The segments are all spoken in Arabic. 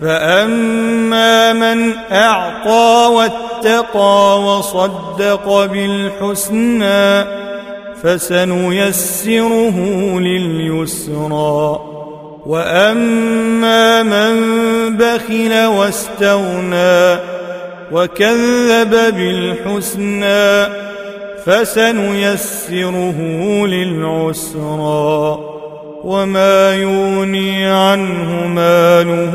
فاما من اعطى واتقى وصدق بالحسنى فسنيسره لليسرى واما من بخل واستغنى وكذب بالحسنى فسنيسره للعسرى وما يغني عنه ماله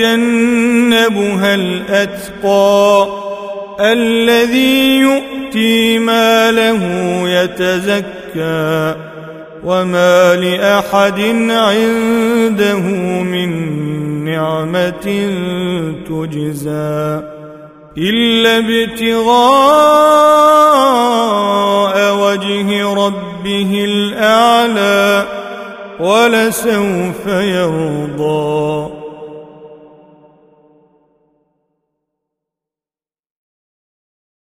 وسيجنبها الأتقى الذي يؤتي ماله يتزكى وما لأحد عنده من نعمة تجزى إلا ابتغاء وجه ربه الأعلى ولسوف يرضى